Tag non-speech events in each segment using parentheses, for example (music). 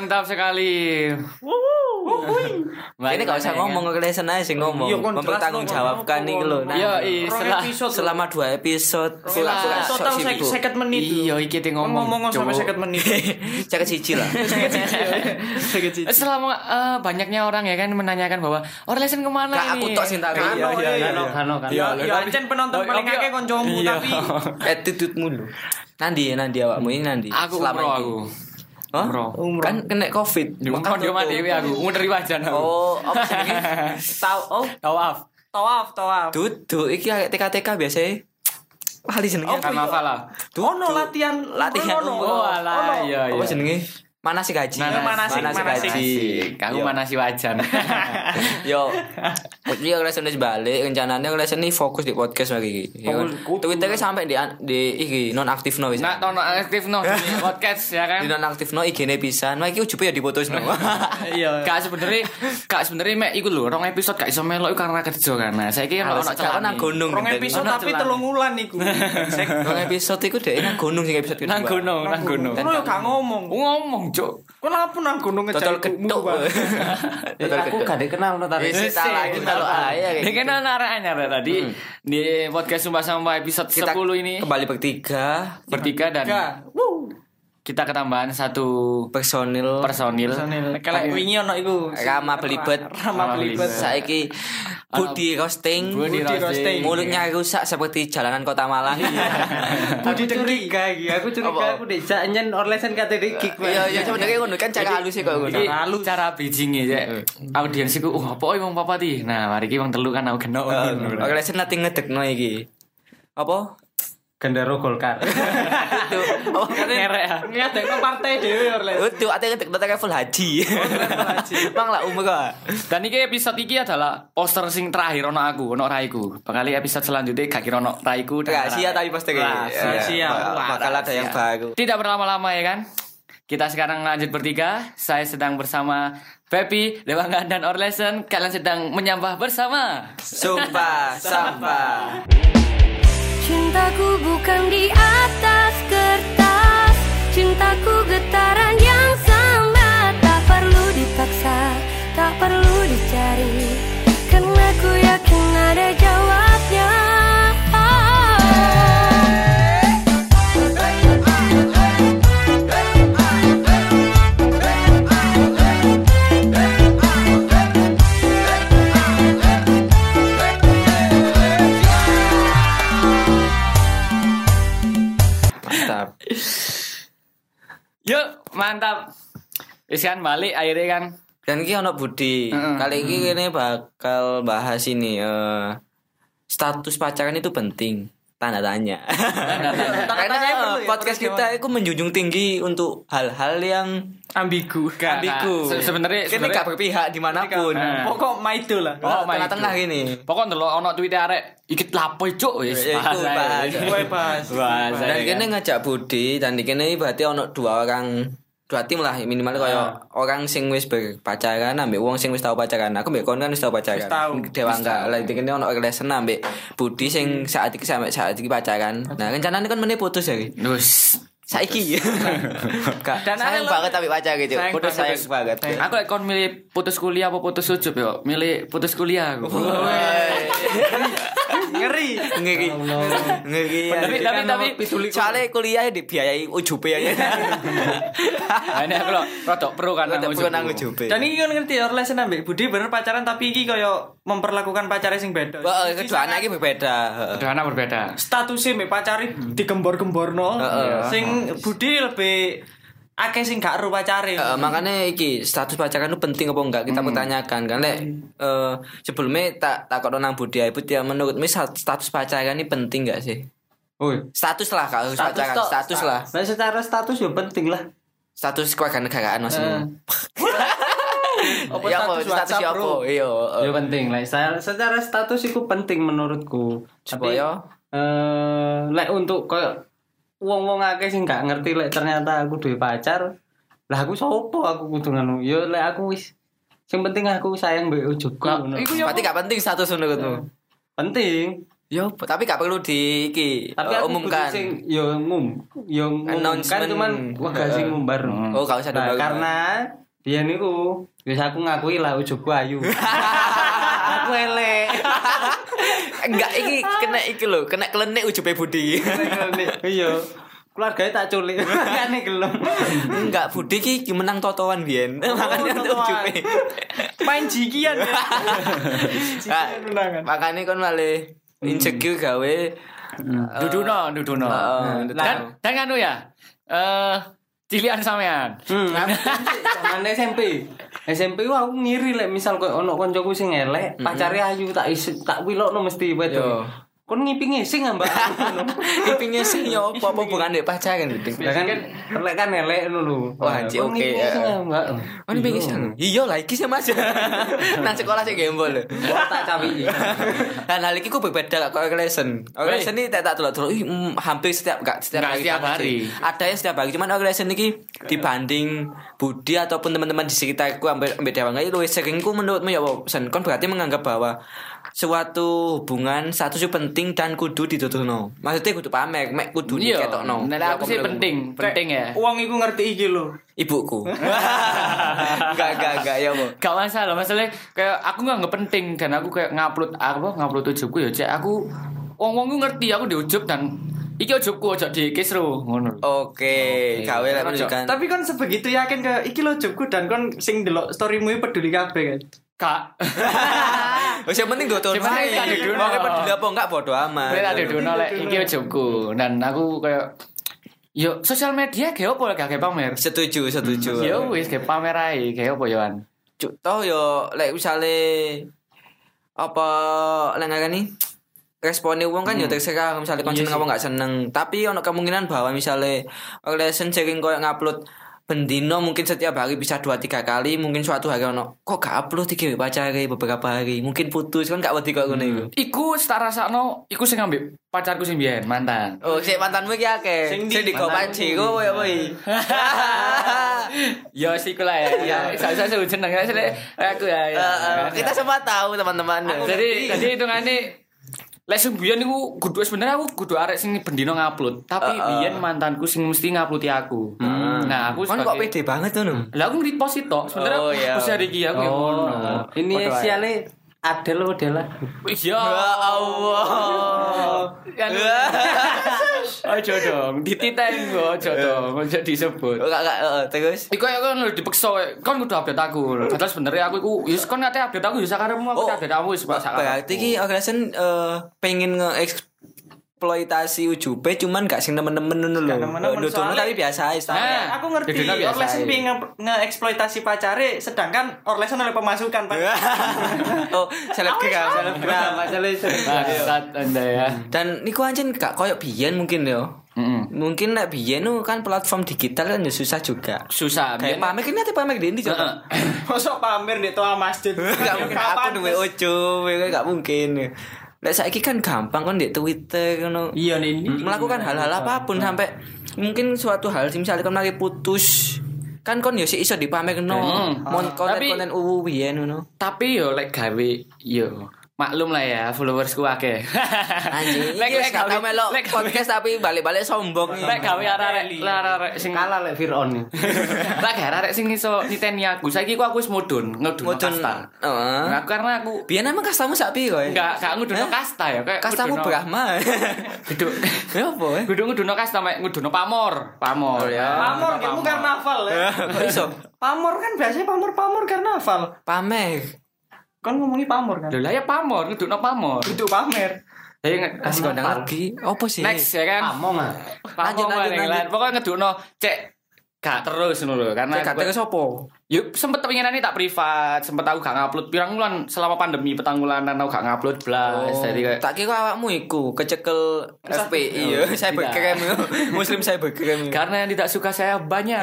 mantap sekali. (laughs) Ini gak usah ngomong ke lesson aja sih ngomong. Iya, kon Mempertanggung jawabkan nih lo. Nah, Iya, iya, Rong setelah episode selama dua episode full total seket menit. Iya, iki ting ngomong. ngomong sampai seket menit. (laughs) Cek siji lah. Seket siji. (laughs) Selama eh, banyaknya orang ya kan menanyakan bahwa oh lesson ke mana Kak, aku ini? tok sing tak Kano, Iya, iya, iya, iya. Kano, kano. Ya, ya tapi- ancen penonton paling akeh koncomu Iya. tapi Attitude mulu. Nanti nanti awakmu ini nanti. Aku Selama aku. Hah? Umroh. Umroh. Kan kena covid. Umroh di rumah dewi aku. Dari wajan aku. Oh, apa sih? (laughs) tahu oh Tawaf. tawaf tawaf. Duduk iki kayak TK-TK biasa. Lali jenenge. Oh, apa lah? Ono latihan Latihan ono. Oh alah, iya iya. Apa jenenge? Mana sih gaji? Nah, manasik, Manasik manasik. gaji. Aku Yo. mana si wajan. (laughs) Yo. Jadi aku lesson balik rencananya aku lesson ini fokus di podcast lagi. Ya kan? Twitternya sampai di di iki non aktif no wis. Nak tono aktif no di podcast ya kan. Di non aktif no IG-ne pisan. Wah iki ujube ya diputus no. (laughs) Iya. Kak sebenarnya kak sebenarnya mek iku lho, rong episode gak iso melok karena kerja kan. Nah, saiki ono Sekarang nang gunung. Rong episode tapi telung wulan iku. (laughs) Rong episode iku dek nang gunung sing episode nang gunung, nang gunung. Yo gak ngomong. Ngomong, Cuk. Kenapa nang gunung Total ngejar ketuk. Eh, Total Aku gak dikenal no tadi. Wis tak lagi kalau aja kayak Ini kan gitu. anak anyar ya tadi. Di podcast Sumpah Sampah episode Kita 10 ini. kembali bertiga. Bertiga dan kita ketambahan satu personil. personil. Kalau wingi ono iku. Rama belibet. Rama belibet. saiki Budi roasting Budi roasting. mulutnya rusak seperti jalanan kota Malang (laughs) Budi curiga iki. Aku curiga Apa? aku dijak nyen orlesen kate gig. iya iya sebenarnya ngono kan cara halus sih kok ngono Iki cara bridging ya. Audiens iku oh apa wong papa ti. Nah, mari iki wong telu kan aku kenal. Oke, lesen nanti ngedekno iki. Apa? Gendero Golkar. (laughs) Itu. Oh, Ngerek ya. Ngadekno partai dhewe orlesen. Itu ate ngedekno tekan full haji. Bang (laughs) lah umur kok. Dan iki episode iki adalah poster sing terakhir ono aku, ono raiku. Bakal episode selanjutnya gak kira ono raiku Rahasia tapi pasti Rahasia. Bakal ada yang baru. Tidak berlama-lama ya kan? Kita sekarang lanjut bertiga. Saya sedang bersama Pepi, Dewangan dan Orlesen. Kalian sedang menyambah bersama. Sumpah, sampah. Cintaku bukan di atas kertas. Cintaku getaran yang sama. Tak perlu dipaksa Tak perlu dicari. Karena ku yakin ada jawabnya mantap. Wis kan balik akhirnya kan. Dan ini ono Budi. Heeh. Kali ini ini bakal bahas ini eh, status pacaran itu penting. Tanda tanya. Tanda (laughs) Karena tanya eh, ya, podcast terus kita itu menjunjung tinggi untuk hal-hal yang ambigu. Gak, ambigu. Se- sebenarnya- kita sebenarnya- gak berpihak di mana pun. Nah. Pokok maido lah. Oh, tengah-tengah God. gini. Pokok ndelok ono tweet arek iki lapo cuk wis Ya, itu bahas. Gue bahas. Bahasa Dan ya kini kan? ngajak Budi dan kini berarti ono dua orang dua tim lah minimal kaya orang sing wis berpacaran ambek wong sing wis tau pacaran. Aku mbek kon kan wis tau pacaran. Wis tau. Dewa enggak. Lah di kene ono relation ambek Budi sing saat iki sampe saat iki pacaran. Nah, rencananya kan meneh putus ya. Wis. Saiki. (laughs) Kak, Dan sayang ada- banget tapi pacar gitu. Sayang Putus banget. sayang banget. Aku lek kon milih putus kuliah apa putus ujub yo? Milih putus kuliah aku. (laughs) Ngeri. Ngeri. Ngeri. Tapi tapi tapi soalnya kuliah dibiayai ujube ya. Nah, ini aku lo rodok pro kan nang perlu ujub. Dan ini kan ngerti orlesen ambek Budi bener pacaran tapi iki kaya memperlakukan pacare sing beda. Kedua anak ini berbeda. Heeh. Dua anak berbeda. statusnya mbek pacari digembor-gemborno. Heeh. Sing Budi lebih akeh sing gak ro pacare. Eh, makanya iki status pacaran itu penting apa enggak kita pertanyakan kan lek eh, sebelumnya tak tak nang Budi Aibut ya menurutmu stat- status pacaran ini penting enggak sih Woi. status lah kalau pacaran tok. status lah Nah, secara status ya penting lah. status keluarga negaraan maksudmu (laughs) Apa ya apa status status WhatsApp, ya bro? apa iya eh. Ya penting lah. Secara, secara status itu penting menurutku. Tapi supaya eh lek untuk koyo wong-wong akeh sing gak ngerti lek ternyata aku duwe pacar. Lah aku sopo aku kudu ngono. Ya lek aku wis sing penting aku sayang mbek ujugku ngono. iku ya berarti gak penting status menurutmu Penting. Yo, tapi gak perlu di iki Tapi aku umumkan. kudu sing yo ngum, yo Announcement. cuman wegah sing ngumbar. Oh, gak usah Nah, karena dia niku wis aku ngakui lah ujugku ayu. (laughs) aku elek. (laughs) Enggak iki kena iki lho, kena klenik ujube Budi. (laughs) Iya. Keluarganya tak culik. (laughs) Makane gelem. Enggak, Budi ki menang totoan biyen. Makanya untuk totoan. ujube. Main jigian ya. Nah, Makanya kon malah insecure gawe Duduno, duduno. Heeh, Dan dan anu ya. Eh cilian sampean. Hmm, SMP. SMP ku aku ngiri lek misal koyo ono koncoku sing elek, pacare ayu tak isi tak wilokno mesti Yo. Kon ngiping sing ambak (laughs) ngono. ipingnya sing yo apa apa bukan dek pacaran gitu. Lah kan elek kan elek ngono lho. Wah, anjir, Kon oke, ngiping ya. ambak. Oh ini pengen sih. Iya lah iki sih Mas. (laughs) Nang sekolah sih gembol. Tak cawi. Dan hal ini ku berbeda kok lesson. lesson ini tak tak dulu dulu. hampir setiap gak setiap hari. setiap hari. Ada yang setiap hari. Cuman lesson ini dibanding Budi ataupun teman-teman di sekitarku ambil ambil dewa nggak itu sering ku menurutmu ya Sen kon berarti menganggap bahwa suatu hubungan satu sih penting dan kudu dituturno. Maksudnya kudu pamer, mek kudu Iya. diketokno. Nah, aku sih penting, penting ya. Uang iku ngerti iki lho. Ibuku. (laughs) Enggak enggak enggak ya, Bu. Gak masalah, masalahnya kayak aku nggak nggak penting dan aku kayak ngupload apa ngupload ujubku ya cek aku wong wong ngerti aku di ujub dan iki ujubku ojo di kisru ngono. Oke, gawe lah menunjukkan. Tapi kan sebegitu yakin ke iki lo jobku dan kon sing delok storymu iki peduli kabeh kan. Kak. (laughs) Wis yang penting gue Yang penting diduno. Mau peduli apa enggak bodo amat. Nek ada duno lek iki ujubku dan aku kayak Yo, sosial media kayak apa gak kayak pamer? Setuju, setuju. Yo wis kayak pamer ae, kayak apa yoan? Cuk, toh yo lek misale apa lek ngene responnya wong kan yo terserah misalnya kon seneng apa enggak seneng. Tapi ono kemungkinan bahwa misale relation sering koyo ngupload bendino mungkin setiap hari bisa dua tiga kali mungkin suatu hari ono kok gak upload iki pacare beberapa hari mungkin putus kan gak wedi kok ngono iku Iku setara sakno, iku sing ngambil pacarku sing biyen mantan. Oh, sik mantanmu iki akeh. Sing di- di kopaci kok koyo apa iki? (laughs) Ya sih lah ya. Ya, saya saya jeneng ya sih aku ya. ya. Kita semua tahu teman-teman. jadi jadi hitungane lek sing biyen niku kudu sebenarnya aku kudu arek sing bendino ngupload, tapi Heeh. biyen mantanku sing mesti nguploadi aku. Nah, aku Kan kok sebagai pede banget tuh nu. Lah aku repost itu sebenarnya Oh, iya. aku share iki aku yang ngono. Ini siale Adel Adela. Iya. Ya Allah. Kan. (laughs) Ojo dong, dititeng kok ojo dong, ojo disebut. Enggak enggak eh, terus. Iku ya kan lu dipeksa, kan kudu update aku. Padahal sebenarnya aku iku wis kon ngate update aku ya sakarepmu aku Oh, update kamu wis. Berarti ki organisasi eh, pengen nge-eksploitasi ujube cuman gak sing nemen-nemen ngono lho. Nuduhno tapi biasa ae. Nah, Ya, aku ngerti Orlesen nge- nge-eksploitasi pacare sedangkan Orlesen oleh pemasukan Pak. (laughs) oh, selebgram, selebgram. Bangsat Anda ya. Dan niku anjen gak koyo biyen mungkin yo. Heeh. Mungkin nek biyen nu kan platform digital kan ya susah juga. Susah. Kayak pamer kan nanti pamer di ini Heeh. coba. Mosok pamer di toa masjid. (laughs) Gak mungkin aku duwe ojo, gak mungkin. Lek saiki kan gampang kan di Twitter ngono. Iya nih. melakukan hal-hal apa pun sampai mungkin suatu hal sih misalnya kon lagi putus kan kon yo sih iso dipamerno Hmm. mon konten Tapi- konten uwu biyen ngono Tapi yo lek gawe yo maklum lah ya followersku akeh. (laughs) anjing Lek iki lek gak gawe melok podcast tapi balik-balik sombong lek gawe arek-arek arek sing Kalah lek Fir'aun nih. (laughs) lek gawe arek sing iso niteni aku. Saiki ku aku wis mudun, ngudun mudun kasta. heeh Nah, karena aku biyen emang kastamu sak piye kowe enggak enggak ngudun Hah? kasta ya kayak kastamu Brahma (laughs) Kudu ya apa eh kudu ngudunno kasta mek ngudunno pamor. Pamor ya. Pamor kamu karnaval ya. iso Pamor kan biasanya pamor-pamor karnaval. pamer Kan ngomongin pamor kan. Lah ya pamor, ngudunno pamor. Itu pamer. Jadi nge- kasih kondang lagi apa sih next ya kan. Among ah. Pamor Lanjut, lanjut, lanjut. lan. Pokoknya ngedukno cek gak terus lho karena Cek kate sopo Yuk sempet pengen tak privat, sempet aku gak ngupload pirang bulan selama pandemi petang bulanan aku gak ngupload blas. Jadi kayak tak kira awakmu iku kecekel FPI ya cybercrime yo. (laughs) muslim cybercrime yo. karena yang tidak suka saya banyak.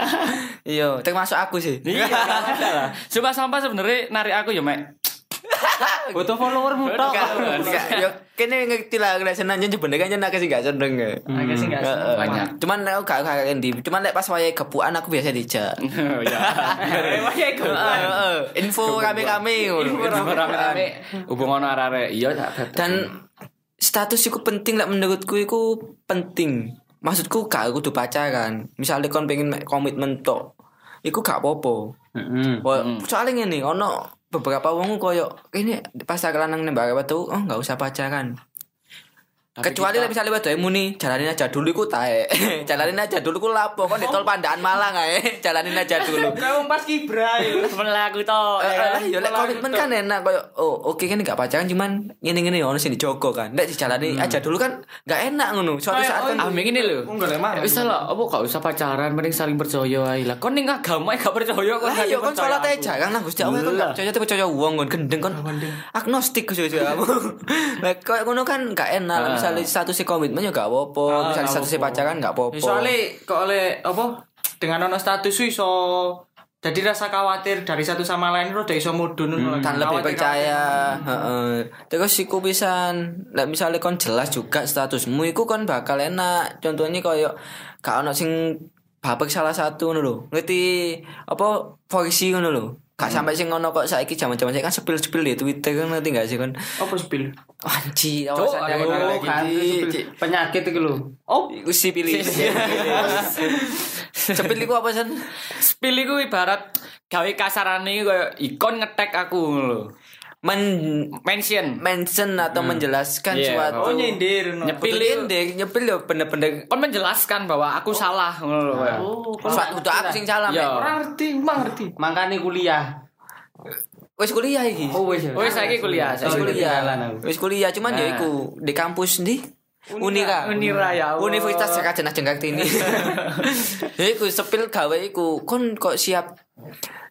(laughs) iya termasuk aku sih Iya, gak. Sumpah sampah sebenarnya narik aku ya, Mek. (laughs) Foto followermu tok. Enggak, enggak. Yo kene ngerti lah kena senang jen sebenarnya kan aku sih gak seneng ya. Agak sih sih. Heeh. Banyak. Cuman aku gak gak di. Cuman lek pas wayahe kepuan aku biasa dijak. (laughs) Oh ya. Heeh. Info kami-kami ngono. Rame-rame hubung ono arek. Iya, Dan status iku penting lah menurutku iku penting. Maksudku gak kudu pacaran. Misalnya kon pengen komitmen tok. Iku gak apa-apa. Heeh. Wah, soalnya ngene ono beberapa wong koyo ini pas aku lanang nembak watu oh nggak usah pacaran. Kecuali lah misalnya waduh muni jalanin aja dulu iku tae. (laughs) jalanin aja dulu ku lapo kon di tol Pandaan Malang ae. (laughs) jalanin aja dulu. Kayak pas kibra ya. (laughs) Melaku to. Ya kan? ya lek komitmen kan enak koyo oh oke kan gak pacaran cuman ngene-ngene ono sing dijogo kan. Nek dijalani aja dulu kan gak enak ngono. Suatu saat kan Ah, ini lho. Enggak lah, Mang. Wis lah, apa gak usah pacaran, mending saling percaya ae lah. Kon ning agama gak percaya kon Lah gak yo kon percaya salat ae jarang nang Gusti Allah kon Lah. gak percaya percaya wong kon gendeng kon agnostik Gusti kamu. Lah koyo ngono kan gak enak Ah. Misalnya status komitmen ya gak apa-apa, Ah, misalnya gak status apa-apa. pacaran gak apa-apa. Ya, Soalnya kok oleh apa dengan ono status itu iso jadi rasa khawatir dari satu sama lain itu udah iso mudun ngono. kan lebih Khawatir- percaya. Heeh. Terus iku pisan lek misalnya kon jelas juga statusmu iku kon bakal enak. Contohnya koyo gak ono sing babek salah satu ngono lho. Ngerti apa ngono lho gak sampai sing ngono kok saiki jaman-jaman saiki kan sepil-sepil di Twitter kan ngerti gak sih kon Apa spill? anji awasan ayo, jangan Oh, kan penyakit itu lho. Oh, si pilih Sepil iku apa san? Spill iku ibarat gawe kasarane koyo ikon ngetek aku ngono lho. Men Mention. mention atau menjelaskan Iya, suatu oh nyindir no. Nyepil. Deh, nyepil ya bener-bener Kon menjelaskan bahwa aku salah ngono lho. koyo. Oh, Suatu udah aku sing salah orang ngerti, emang ngerti. Makane kuliah. Wis kuliah iki. Oh wis. ya. Wis saiki kuliah, Wis saiki kuliah. aku. Wis kuliah cuman ya Nah. iku di kampus ndi? Unira. Unira, ya Allah. Universitas Jakarta Jenah Jengkartini. (laughs) ya iku sepil gawe iku kon kok siap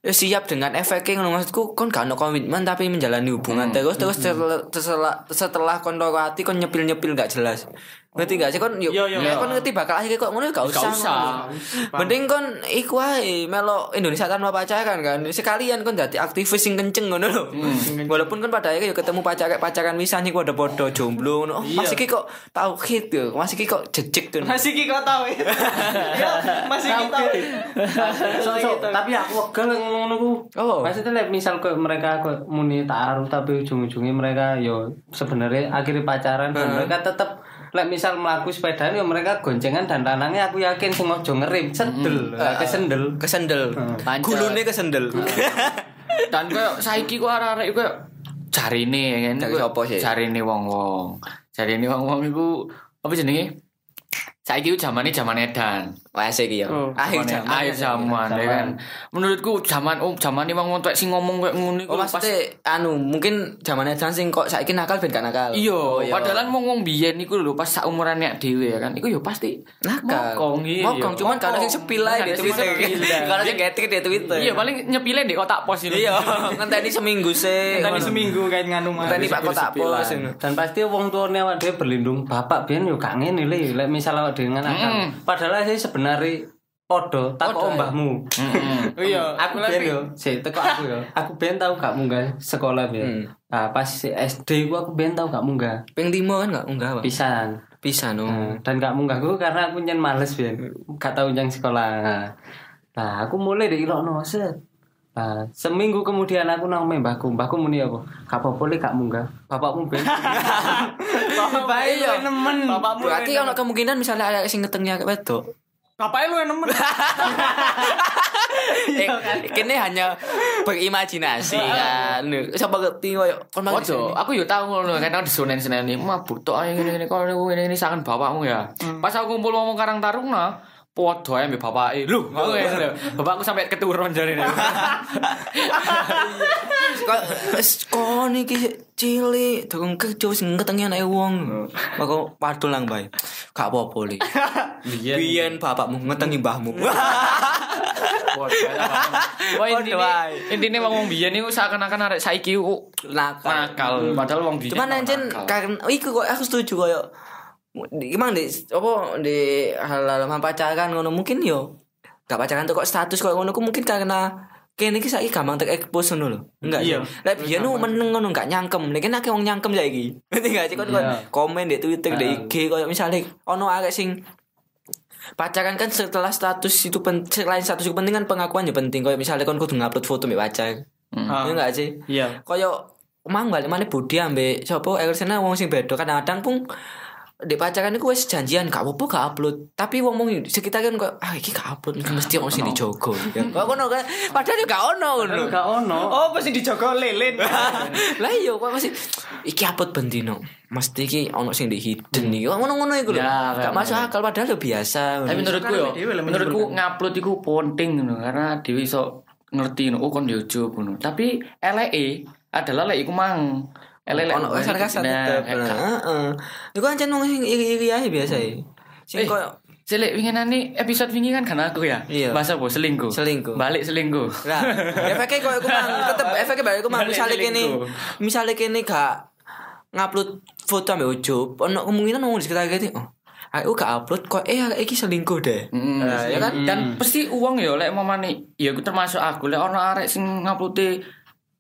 ya siap dengan efeknya ngono maksudku. Kon gak ono komitmen tapi menjalani hubungan terus terus setelah setelah, setelah kon hati kon nyepil-nyepil gak jelas. Ngerti gak sih kon yuk, Iya, iya. nek kon ngerti bakal akhirnya kok ngono gak usah. Gak usah. Mending kon iku ae melo Indonesia tanpa pacaran kan. Sekalian kon dadi aktivis sing kenceng ngono lho. Walaupun kan pada akhirnya yo ketemu pacar pacaran wisan iku ada podo jomblo ngono. Oh, masih ki kok tauhid yo. Masih ki kok jejek tuh. Masih ki kau tahu (laughs) ya. Ya, Masih ki tahu. So, so, tapi aku wegel ngono ku. Oh. Maksudnya misal kok mereka kok muni taruh tapi ujung-ujungnya mereka yo sebenarnya akhirnya pacaran dan mereka tetap lek misal melaku sepeda yo mereka goncengan dan lanangnya aku yakin sing ojo ngerem sendel uh, kesendel Kesendel. Pancet. Gulune kesendel. (laughs) Dan koyo saiki kok arek-arek koyo jarine ya kan. Cari sapa sih? Jarine wong-wong. Jarine wong-wong iku apa jenenge? Saiki ku zamane zaman edan. Wah iki yo. Oh, Akhir Zaman- zaman. akhir zaman ya kan. Menurutku zaman oh zaman wong tuwek sing ngomong kayak ngono iku Oh maksudnya anu mungkin zamannya Jan sing kok saiki nakal ben gak nakal. Iya, Oh, padahal wong wong biyen iku lho pas sak umuran nek dhewe ya kan. Iku ya pasti nakal. Mokong iya. Mokong cuman kalau sing sepil ae di Cuma Twitter. Kalau sing getik di Twitter. Iya, paling nyepile ndek kotak pos itu. Iya, ngenteni seminggu sih. Tadi seminggu kayak nganu mah. Ngenteni Pak kotak pos. dan pasti wong tuane awak dhewe berlindung bapak biyen yo gak ngene le lek misal awak dhewe nakal padahal sih sebenarnya podo tak Podo, mbahmu Heeh. Oh iya, aku biyen yo si teko aku yo (laughs) aku biyen tau gak munggah sekolah biyen nah pas si SD ku aku biyen tau gak munggah Ping limo kan gak unggah, Pak. pisan Bisa no. Nah, dan gak munggah ku karena aku nyen males biyen gak tau nyang sekolah nah, nah aku mulai dari ilokno set Nah, seminggu kemudian aku nang mbahku, mbahku muni apa? Gak apa-apa gak munggah. Bapakmu ben. (laughs) Bapak Iya. lu nemen. Bapakmu Berarti ono kemungkinan misalnya ada sing ngetengnya kayak wedok. Bapaknya lu yang nemen. (laughs) Eh, kene hanya berimajinasi kan. Siapa ngerti koyo kon Ojo, aku yo tau ngono kan di Senen-Senen ini mabuk tok ae ngene-ngene kok ngene ini sangen bapakmu ya. Pas aku kumpul ngomong Karang Taruna, podo ae mbek bapake. Lho, aku ngene lho. Bapakku sampai keturun. Kok wis kon iki cilik durung kerja wis ngetengi anake wong. Maka padul nang bae. Gak apa-apa li. Biyen bapakmu ngetengi mbahmu. Wah, intine Podo ae. intine wong biyen niku seakan-akan arek saiki Nakal. nakal, padahal wong biyen. Cuman anjen karena iku kok aku setuju koyo Emang di apa di hal-hal pacaran ngono mungkin yo gak pacaran tuh kok status kok ngono mungkin karena kene iki saiki gampang terekspos ngono lho. Enggak sih. Iya. Lah biyen nu meneng ngono gak nyangkem. Nek kene akeh wong nyangkem saiki. (laughs) Ngerti gak sih kon Iya. komen di Twitter, di IG koyo misale ono arek sing pacaran kan setelah status itu pen, selain status itu penting kan pengakuan ya penting koyo misalnya kon kudu ngupload foto mbek pacar. Iya enggak sih? Iya. Koyo mang balik mana Budi ambek sapa Ersena wong sing beda kadang-kadang pun di pacaran iku wis janjian gak apa-apa gak upload. Tapi wong wong sekitar kan kok ah iki gak upload iki mesti wong sing dijogo. Ya kok ngono kan? Padahal gak ono ngono Gak ono. Oh, pasti dijogo lilin. (laughs) lah iya kok masih iki upload bendino mesti iki ono sing di hidden iki. Ngono-ngono iku lho. Ya, gak masuk akal padahal biasa. Tapi menurutku yo, menurutku. ngupload iku penting ngono karena dhewe iso ngerti ngono oh kon di YouTube ngono. Tapi eleke adalah lek iku mang. Elek ono kasar-kasar Nah, tetep kayak- heeh iku ancen wong sing iri-iri ae biasa ya sing Eh, koyo Cilik winginan nih episode wingi kan kan aku ya. Iya. Bahasa apa? Selingkuh. Selingkuh. Balik selingkuh. Lah, efeknya kok aku mang tetep efeknya balik aku mang misalnya kene misalnya kene gak ngupload foto ambek ujub ono kemungkinan ngomong di sekitar gitu oh aku gak upload kok eh iki selingkuh deh Mm, Nah, ya kan Dan pasti uang ya lek mamane ya aku termasuk aku lek ono arek sing ngupload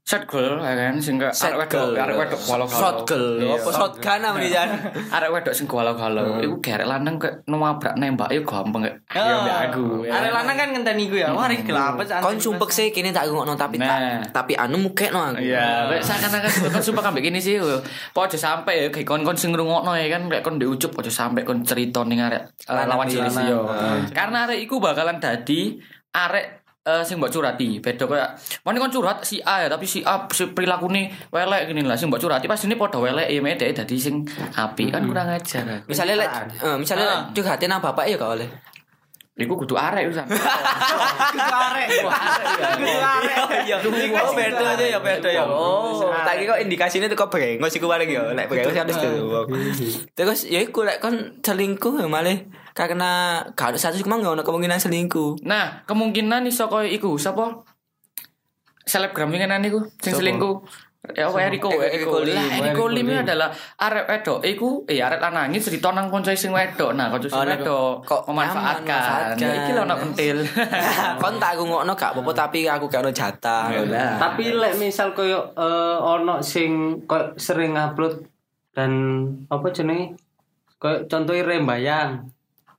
set girl ya kan sing ke Set arek wedok girl. arek wedok galau shot girl Iya. apa shotgun namanya jan arek wedok sing galau-galau iku gerek lanang kok nabrak nembak ya gampang kayak ya mbak aku Arek lanang kan ngenteni iku ya. Wah, iki gelap. kon sumpek sih kini tak ngono tapi Nah. tak tapi anu mukekno aku Iya, kayak seakan-akan sumpah kan sumpah kambek gini sih. Kok aja sampai ya kayak kon-kon sing ngrungokno ya kan kayak kon di ucup aja sampai kon cerita ning arek eh, lawan jenis yo. Karena arek iku bakalan dadi arek eh, sing mbok curati beda kayak mana kon curhat si A ya tapi si A si perilakune welek gini lah sing mbok curhati. Pas ini padha welek ya mede dadi sing api kan kurang ajar. Misalnya lek eh, misalnya lek curhatin nang bapak ya gak oleh Iku kudu arek usah. (laughs) arek. Kudu arek. iya. Oh beda aja ya beda ya. Oh tak kok indikasinya tuh kok brengos iku bareng ya. Lek brengos harus tuh terus ya iku lek kon selingkuh ya malah karena ada satu kemang gak ada kemungkinan selingkuh. Nah, kemungkinan iso koyo iku. Sapa? Selebgram winginan iku sing selingkuh. Ya apa Eriko, Eriko Lim. Lah, Eriko Lim ini adalah arek wedok iku eh arek lanangi cerita nang kanca sing wedok. Nah, kanca sing Oh, wedok kok memanfaatkan. Ya iki lho ana pentil. (laughs) kon tak aku ngono gak apa-apa tapi aku gak ada jatah Lah. Tapi lek misal koyo eh, ono sing sering upload dan apa jenenge? Koyo contohnya rembayang.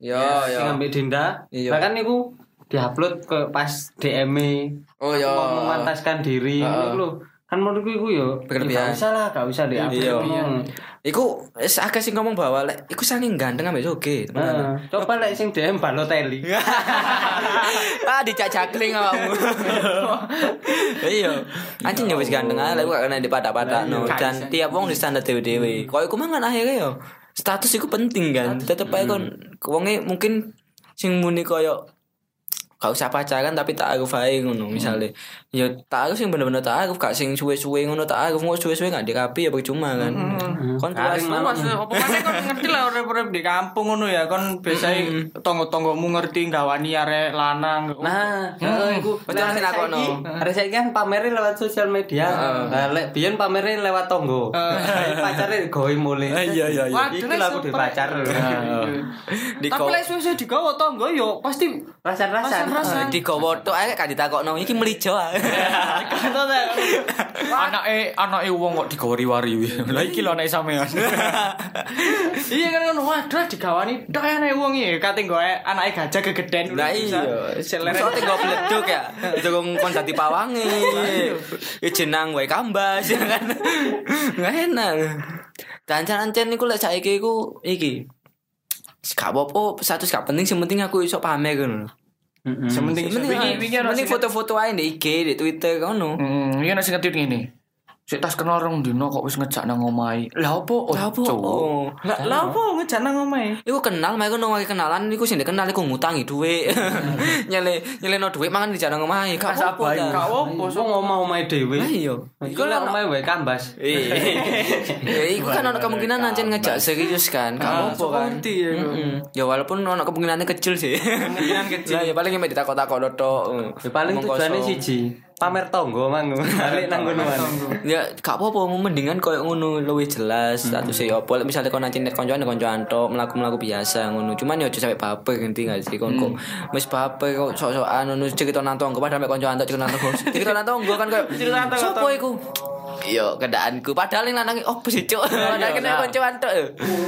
yo Sing yo ambek Dinda. Iya. Bahkan niku diupload koyo pas DM -e. oh yo mau memantaskan diri ngono lho. Kan menurutku iku yo Berlebihan. Gak usah lah, gak usah diupload. Iya. Hmm. Iku wis akeh sing ngomong bahwa lek iku saking ganteng ambek oke. Heeh. Coba lek sing DM Balotelli. (laughs) ah dicak cakling awakmu. (laughs) Iya. Anjing ya wis ganteng ae lek kena dipadak-padak no. Dan tiap wong di standar dhewe-dhewe. Kok iku mangan akhirnya yo. Status iku penting kan. Tetep ae kon wonge mungkin sing muni koyo gak usah pacaran tapi tak aruf ae ngono misalnya ya tak aruf sing bener-bener tak aruf gak sing suwe-suwe ngono tak aruf. Mau suwe-suwe gak dirapi ya percuma kan. Kon tuas Garing Mas, apa kon ngerti lah urip-urip di kampung ngono ya. Kon biasanya tonggo-tonggomu ngerti gawani arek lanang. Nah, heeh iku. Betul, Lek sing arek saiki- Arek saiki kan pamerin lewat sosial media. Nah, lek biyen pamerin lewat tonggo. Pacare goe mulai. iya iya Waduh, Iki aku di super- pacar. di Tapi lek suwe-suwe digawa tonggo yo pasti Rasan-rasan. Di gowoto ae kan ditakokno iki melijo. (laughs) Anake anake wong kok digawari-wari. Lah iki lho anake sampean. (laughs) Iya kan ngono waduh digawani tok ene wong iki kate nggo anake gajah gegeden. Lah iya. Soale nggo bleduk ya. (laughs) Durung kon dadi pawange. Ya jenang wae kambas ya kan. Nggak enak. Dancan-ancen niku lek saiki iku iki. Gak apa-apa, status gak penting, sing penting aku iso pamer ngono. Heeh. Sementing ana Penting sing- foto-foto ae di IG, di Twitter. Hmm, iki ana sing ngerti ngene. Sik tas kenal rong dino kok wis ngejak nang omahe. Lah opo? Lah apa? Cuk. Oh. Lah lah apa ngejak nang omahe? Iku kenal, mereka nong kenalan, iku sing dikenal iku ngutangi duit, (laughs) nyele nyele no duit mangan di jalan omahe, gak apa-apa lah. Gak apa Wong omah-omahe dhewe. Lah iya. Iku lek omahe wae kambas. Eh, (laughs) iku kan ada kemungkinan nanti ngejak serius kan, gak apa-apa kan. ya. Ya walaupun ono kemungkinannya kecil sih. Kemungkinan (laughs) kecil. Lah ya paling yang ditakok-takok tok. Ya paling kosong. siji, pamer tonggo mang. Balik nang kono Ya gak apa-apa mendingan koyo ngono luwih jelas. Statusnya apa? Lek misalnya kon nanti net koncoan koncoan tok melaku-melaku biasa ngono. Cuman ya aja sampe baper ngerti gak sih? Kon kok wis baper kok sok-sokan ngono cerita nang tonggo. Padahal mek koncoan tok cerita nang tonggo. (laughs) Cerita nang tonggo kan koyo Cerita nang tonggo, sopo iku Iya, keadaanku padahal yang lanangi oh sih cuk. Padahal kena koncoan tok.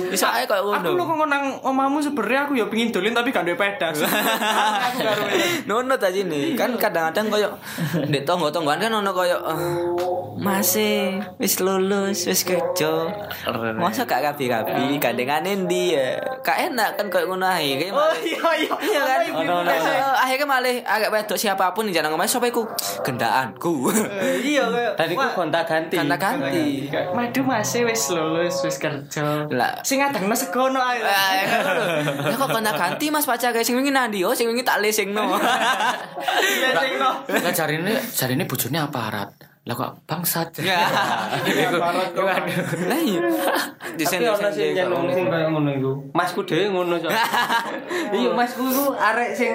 Bisa ae koyo Aku lu ngono. kok nang omahmu sebenarnya aku ya pengin dolin tapi gak duwe pedas. (laughs) aku karo Nono ta sini. Kan kadang-kadang koyo ndek tonggo-tonggoan kan ono koyo eh, masih wis lulus wis kerja masa gak rapi-rapi gandengane ndi ya gak enak kan koyo ngono akhirnya Oh iya iya. Iya kan? Eh, Akhirnya malah agak wedok siapa pun yang jangan ngomong sapa iku gendaanku. Iya kayak. Dan iku ganti. Gonta ganti. Madu masih wis lulus wis kerja. Lah. Sing ngadengno segono ae. Ya kok gonta ganti Mas pacar sing wingi nandi oh sing wingi tak lesingno. (laughs) Iya sing no. Lah jarine jarine bojone aparat. Lah kok bangsat. Ya. (laughs) Lah iya. Tapi ono sing kaya ngono iku. Masku dhewe ngono cok. (laughs) Iya masku iku arek sing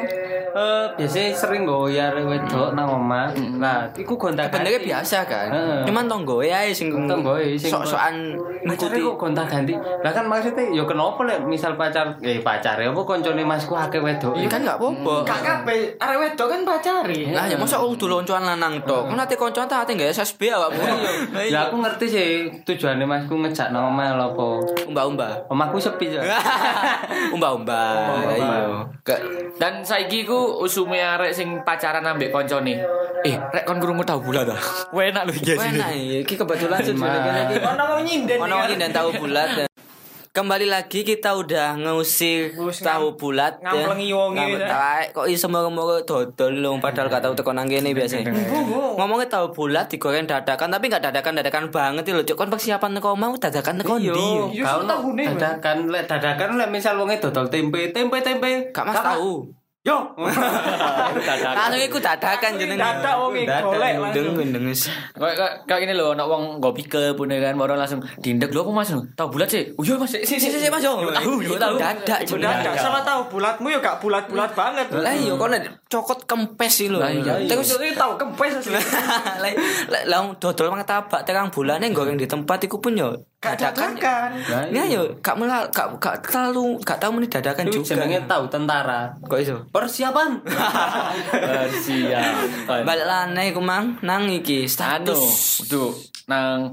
eh biasa sering nggawe arek wedok nang omah. Nah, iku gonta ganti. Biasa kan. Cuman tonggoe ae sing Tonggoe sing- sok-sokan Ngikuti kok gonta ganti. Lah kan maksudnya ya kenapa lek misal pacar eh pacar ya apa koncone masku akeh wedok. Iya kan gak apa-apa. Gak kabeh arek wedok kan pacari. Lah ya masa kudu loncoan lanang tok. Kan ate koncoan tak ate gak SSB awakmu. Lah aku ngerti sih tujuannya masku ngejak omah lho apa. Umba-umba. Omahku sepi ya. (laughs) Umba-umba. Iya. Dan saiki ku usume arek sing pacaran ambek koncone. Eh, rek kon krungu tau bulat ah. Enak lho iki enak ya. Iki kebetulan sejujurnya iki. Ono wong nyinden. Ono wong dan tahu bulat. (laughs) Kembali lagi kita udah ngusir Ngusir tahu bulat ya. ngamplengi Ngam- ya. kok iso moro-moro dodol lho padahal gak tau teko nang kene biasanya. (laughs) Ngomongnya tahu bulat digoreng dadakan tapi gak dadakan-dadakan banget lho. Cuk kon persiapan teko mau dadakan teko ndi? yo? Iya, tahune, Mas. dadakan lek dadakan lek misal wonge dodol tempe, tempe tempe. Gak mas tahu. Yo. (laughs) Langsung iku dadakan jenenge. Dadak wong iki golek Gendeng langsung. Kayak kayak kayak gini loh, nak wong nggo pike punya kan, baru langsung dindek lo aku mas, tahu bulat sih? Oh iya mas, si si si Mas yo. tahu, yo tahu. Dadak jenenge. dadak sama tahu bulatmu ya gak bulat-bulat banget. Lah iya kok nek cokot kempes sih lho. Lah iya. Terus iki tahu kempes asli. (laughs) lah dodol mang tabak terang bulane goreng di tempat iku pun yo Gak dadakan. dadakan. Ya yo gak melal gak gak terlalu gak tahu meni dadakan Itu juga. jenenge tahu tentara. Kok iso? Persiapan. (laughs) Siap. Balik laneh iku mang nang iki Anu, status. tuh, nang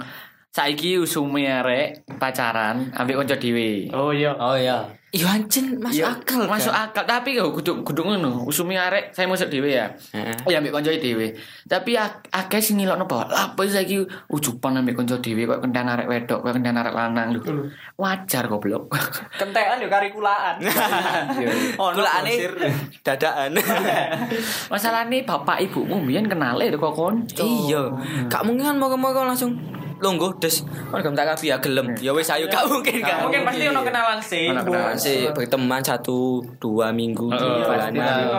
saiki usume arek pacaran ambek kanca dhewe. Oh iya. Oh iya. Iya anjing masuk Iya, akal. kan? masuk akal tapi kok kudu kudu ngono usumi arek saya masuk dhewe ya Heeh. ya ambek kanca dhewe tapi ak- akeh sing ngilokno bahwa lah apa saiki ujupan ambek kanca dhewe kok kendan arek wedok kok kendan arek lanang lho wajar goblok (laughs) Kentekan yo kari kulaan. (laughs) Oh, kulane (laughs) dadakan. masalahnya bapak ibumu mbiyen kenale kok konco Iya, gak mungkin kan moga-moga langsung longgo des. Kan gak tak ya gelem. Ya wis ayo gak mungkin gak Mungkin pasti ono kenalan sih. Ono kenalan Masih berteman satu dua minggu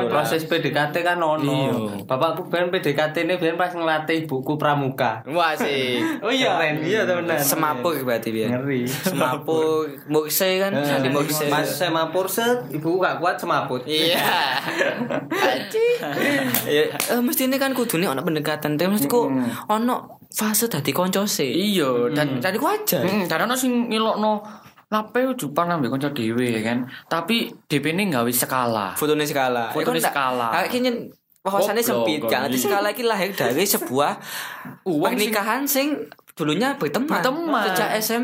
proses PDKT kan ono. Iya. Bapakku ben PDKT ini ben pas ngelatih buku pramuka. Wah sih. (laughs) Oh iya. Keren. Iya temenan. Semapur berarti dia. Ngeri. Semapur murse kan, di murse. Mas semapur set, ibu gak kuat semaput. Iya. (laughs) Aji. Ya, eh, mesti ini kan kudune ono pendekatan, tapi mesti kok ono fase dadi konco sih. iya dan Dan ku aja. Hmm, dan ono sing ngilokno lape ujupan ambek kanca dhewe ya kan tapi DP ini gawe skala Fotone skala. Fotone skala. Ah, kini wawasannya sempit kan. Nanti skala iki lahir dari (laughs) sebuah pernikahan sing dulunya berteman. Berteman. Sejak SM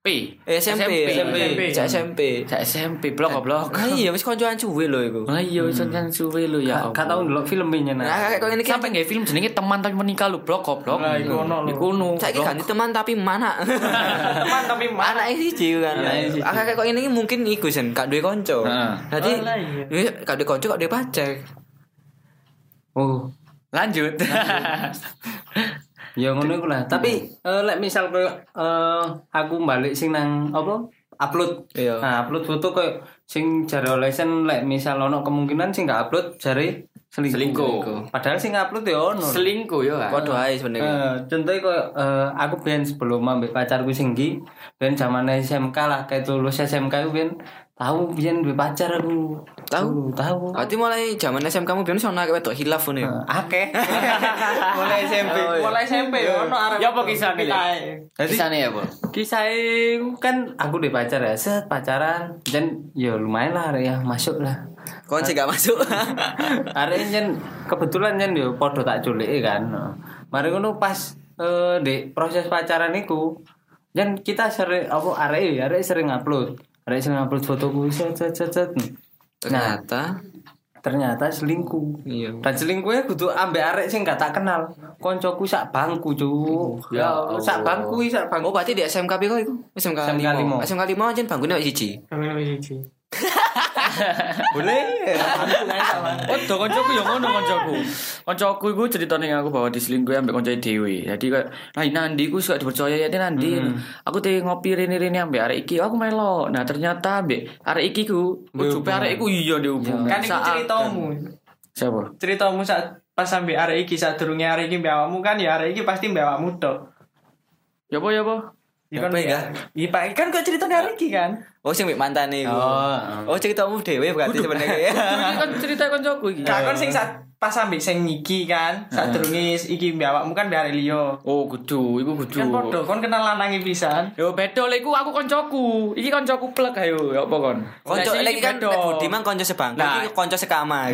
SMP Eh, SMP, SMP. Sejak SMP. Sejak SMP blok goblok Ah iya wis koncoan cuwe lho iku. Ah iya iso nang suwe lu ya. Gak tau ndelok filmnya nah. Nah, kayak kok ini kan Sampai nggak film jenenge teman tapi menikah lu blok goblok. Lah, iku ono lho. Iku ono. Saiki ganti teman tapi mana? (laughs) Teman tapi mana? Anak siji kan. Anake. Ah kayak kok ini mungkin iku sen gak duwe kanca. Heeh. Dadi Oh, lah, iya. iya, gak duwe kanca gak duwe pacar. Oh. Lanjut. (laughs) Ya ngono iku lah. Tapi eh, lek misal koyo eh aku balik sing nang apa? Upload. Iya. Nah, upload foto koyo sing jare olesen lek misal ono kemungkinan sing gak upload jare selingkuh. Selingkuh. Padahal sing upload ya ono. Selingkuh yo kan. Padha ae sebenarnya. Eh, contohnya koyo eh, aku ben sebelum ambek pacarku sing iki, ben zaman SMK lah kayak lulus SMK aku ben tahu biyen duwe pacar aku. Tahu? tahu. Berarti mulai zaman SM kamu biyen sono akeh wedok hilaf ngono ya. Akeh. (laughs) Mulai SMP. Mulai SMP yo ono arek. Ya apa? Jadi Kisahnya ya, Bu. kisah kan aku udah pacar ya, set pacaran dan ya lumayan lah ya masuk lah. Kon sih gak masuk. (laughs) Arek jen kebetulan jen yo podo tak culik kan. Mari ngono pas eh, di proses pacaran iku jen kita sering apa arek arek sering upload. Arek sering upload fotoku set set set. set. Nah, Ternyata ternyata selingkuh. Iya. Dan selingkuhnya kudu ambek arek sing gak tak kenal. Koncoku sak bangku, Cuk. Ya, Allah, sak bangku iki sak Oh bangku. berarti di SMK piro iku? SMK SMK 5. limo. SMK 5 aja bangunnya wis siji. Lebih siji. Boleh. Oh, do koncoku ya ngono koncoku. Koncoku iku ceritane aku bahwa diselingkuhi ambek koncoe dhewe. Jadi kayak nah Nandi ku suka dipercaya ya Nandi. Aku teh ngopi rene-rene ambek arek iki, aku melo. Nah, ternyata ambek arek iki ku ujube arek iku iya dihubungi. Kan itu ceritamu. Siapa? Ceritamu saat pas sampai arek iki saat durunge arek iki mbek awakmu kan ya arek iki pasti mbek awakmu tok. Ya apa ya apa? Kan Apa ya? Pak, kan kok ceritanya arek iki kan. Oh sing mbek mantane iku. Oh. Oh ceritamu dhewe berarti sebenarnya. (laughs) Kan cerita koncoku iki. Kak kon sing saat pas sampai sing iki kan, saat durunge iki mbek awakmu kan mbek. Oh, kudu, iku kudu. Kan podo, kon kenal lanange pisan. Yo beda lek iku aku koncoku. Iki koncoku plek ayo, ya apa kon? Konco lagi iki kan Budi mang konco sebangku, Nah. iki konco sekamar.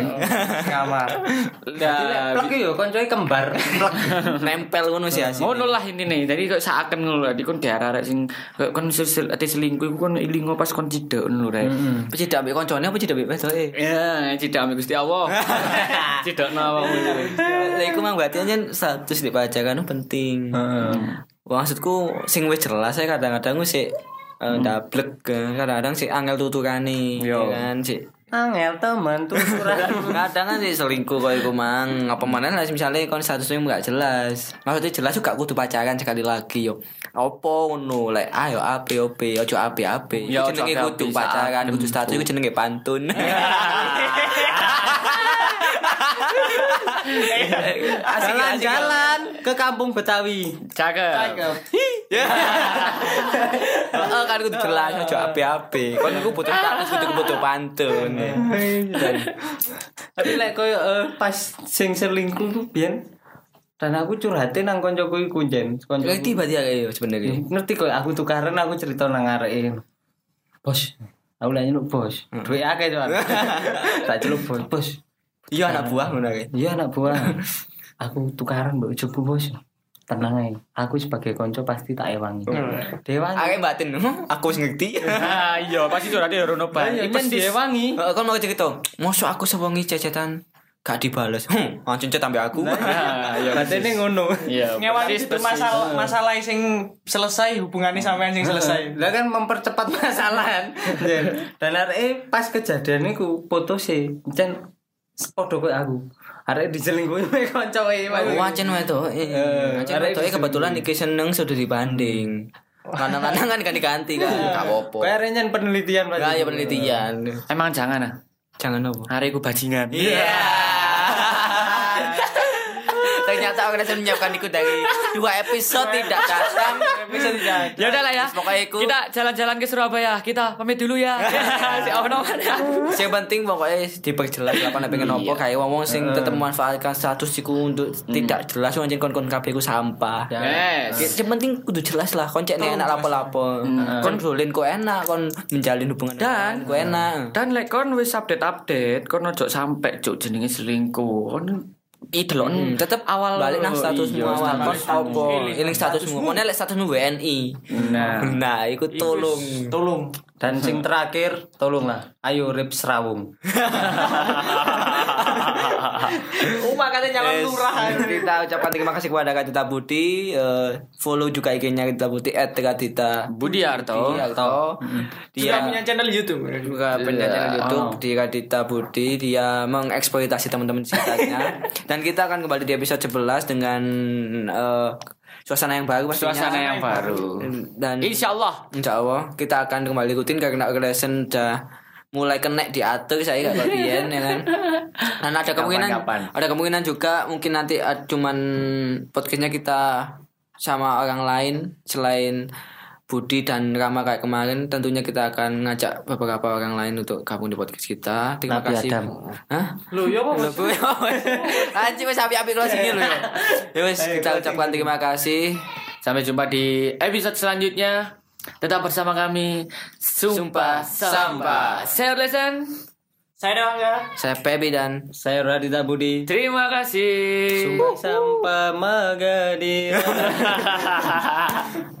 Kamar. (laughs) Lah, Plek yo koncoe kembar. (laughs) Plek. Nempel ngono sih asine. ngono lah intine. Jadi kok seakan ngono lah dikon di arek sing kok kon selingkuh iku kon ilingo pas kon cidek ngono rek. Apa cidak mbek koncone apa cidak mbek wedoke? Ya, cidek ambek Gusti Allah. (laughs) Cidek awakmu. Lah iku mang berarti anjen status di pacaran itu penting. Wah, maksudku sing wis jelas saya kadang-kadang sih eh, dablek kan. kadang-kadang sih angel tuturane Yo. ya kan sih Angel teman tuturan. (laughs) kadang kan sih selingkuh kok iku mang apa mana lah misalnya kon statusnya nggak jelas maksudnya jelas juga kudu pacaran sekali lagi yo apa ngono lek ayo ape ope ojo ape ape Ya, jenenge kudu ape-ape pacaran kudu status iku jenenge pantun (laughs) Jalan-jalan ke kampung Betawi. Cakep. Heeh (laughs) kan kudu jelas ojo ape-ape. Kon iku butuh status kudu butuh pantun. Tapi lek koyo eh, pas sing selingkuh ku biyen dan aku curhatin nang koncoku iku jen. Koncoku. Ngerti berarti ya yo sebenarnya. Ngerti kok aku tukaran aku cerita nang areke. Bos, aku lagi nyeluk bos. Duit akeh tuh. (laughs) Tak celuk bos. Bos. Iya anak buah ngono. Iya anak buah. aku tukaran mbok ujugku bos. Tenang aja. Aku sebagai konco pasti tak ewangi. Dewangi. Akeh batin, "Hmm, aku wis ngerti. Ah iya, pasti curhatnya rono bae. Iya. Heeh, kon mau cerita, mosok aku sewengi cecetan gak dibales. Hmm, langsung cet sampe aku. Ah, iya. (laughs) Batene ngono. Iya. Ngewangi itu masalah masalah sing selesai hubungannya sampean sing selesai. Lah kan mempercepat (laughs) masalahan. Dan arek pas kejadian iku putus sih. Jan podo koyo aku. Arek diselingkuhi (laughs) mek koncoe. Oh, wancen wedok. Eh, Wancen arek wedok kebetulan iki seneng sudah dibanding. Lanang-lanang kan ganti-ganti kan, gak apa-apa. Kayak renyan penelitian Gak ya penelitian. Emang jangan ah. Jangan apa. Hari ku bajingan. Iya. Ternyata organisasi menyiapkan itu dari dua episode tidak datang. Episode tidak. Ya udah lah ya. Pokoknya iku. Kita jalan-jalan ke Surabaya. Kita pamit dulu ya. (laughs) (laughs) si ono mana? Yang penting pokoknya diperjelas lah kon pengen opo kayak wong sing tetep memanfaatkan status iku untuk tidak jelas wong anjen kon-kon kabeh sampah. Yes. Yang penting kudu jelas lah kon cek enak lapo-lapo. Kon dolin kok enak kon menjalin hubungan Dan- kok enak. Dan lek kon wis update-update, kon ojo sampe cuk jenenge selingkuh. Kon idelok Hmm, tetep awal balik nang statusmu Iya, awal kon opo iling statusmu lek statusmu WNI Nah. nah iku tolong Tolong. Dan sing (laughs) terakhir tolonglah. Ayo rip serawung. (laughs) Uma katanya nyalon Yes. lurah. kita ucapkan terima kasih kepada Kadita Budi Eh, follow juga IG-nya Kadita Budi at Kadita Budiarto. Budiarto Dia dia punya channel YouTube. juga punya channel YouTube di Kadita Budi dia mengeksploitasi teman-teman sekitarnya (laughs) dan kita akan kembali di episode 11 dengan eh, suasana yang baru pastinya Suasana yang baru. dan Insya Allah. Insya Allah kita akan kembali rutin karena relation udah mulai kena diatur saya gak bagian ya kan (laughs) dan ada kemungkinan Kapan-kapan. ada kemungkinan juga mungkin nanti uh, cuman podcastnya kita sama orang lain selain Budi dan Rama kayak kemarin tentunya kita akan ngajak beberapa orang lain untuk gabung di podcast kita terima Nabi kasih Adam. Hah? Lu ya apa? Bu. Anjing wis api-api closing lu ya. Ya wis kita ucapkan terima kasih. Sampai jumpa di episode selanjutnya. Tetap bersama kami. Sumpah Sampah. Saya Lesen. Saya doang ya. Saya Pebi dan Saya Radita Budi. Terima kasih. Sumpah sampah Magadir. (laughs)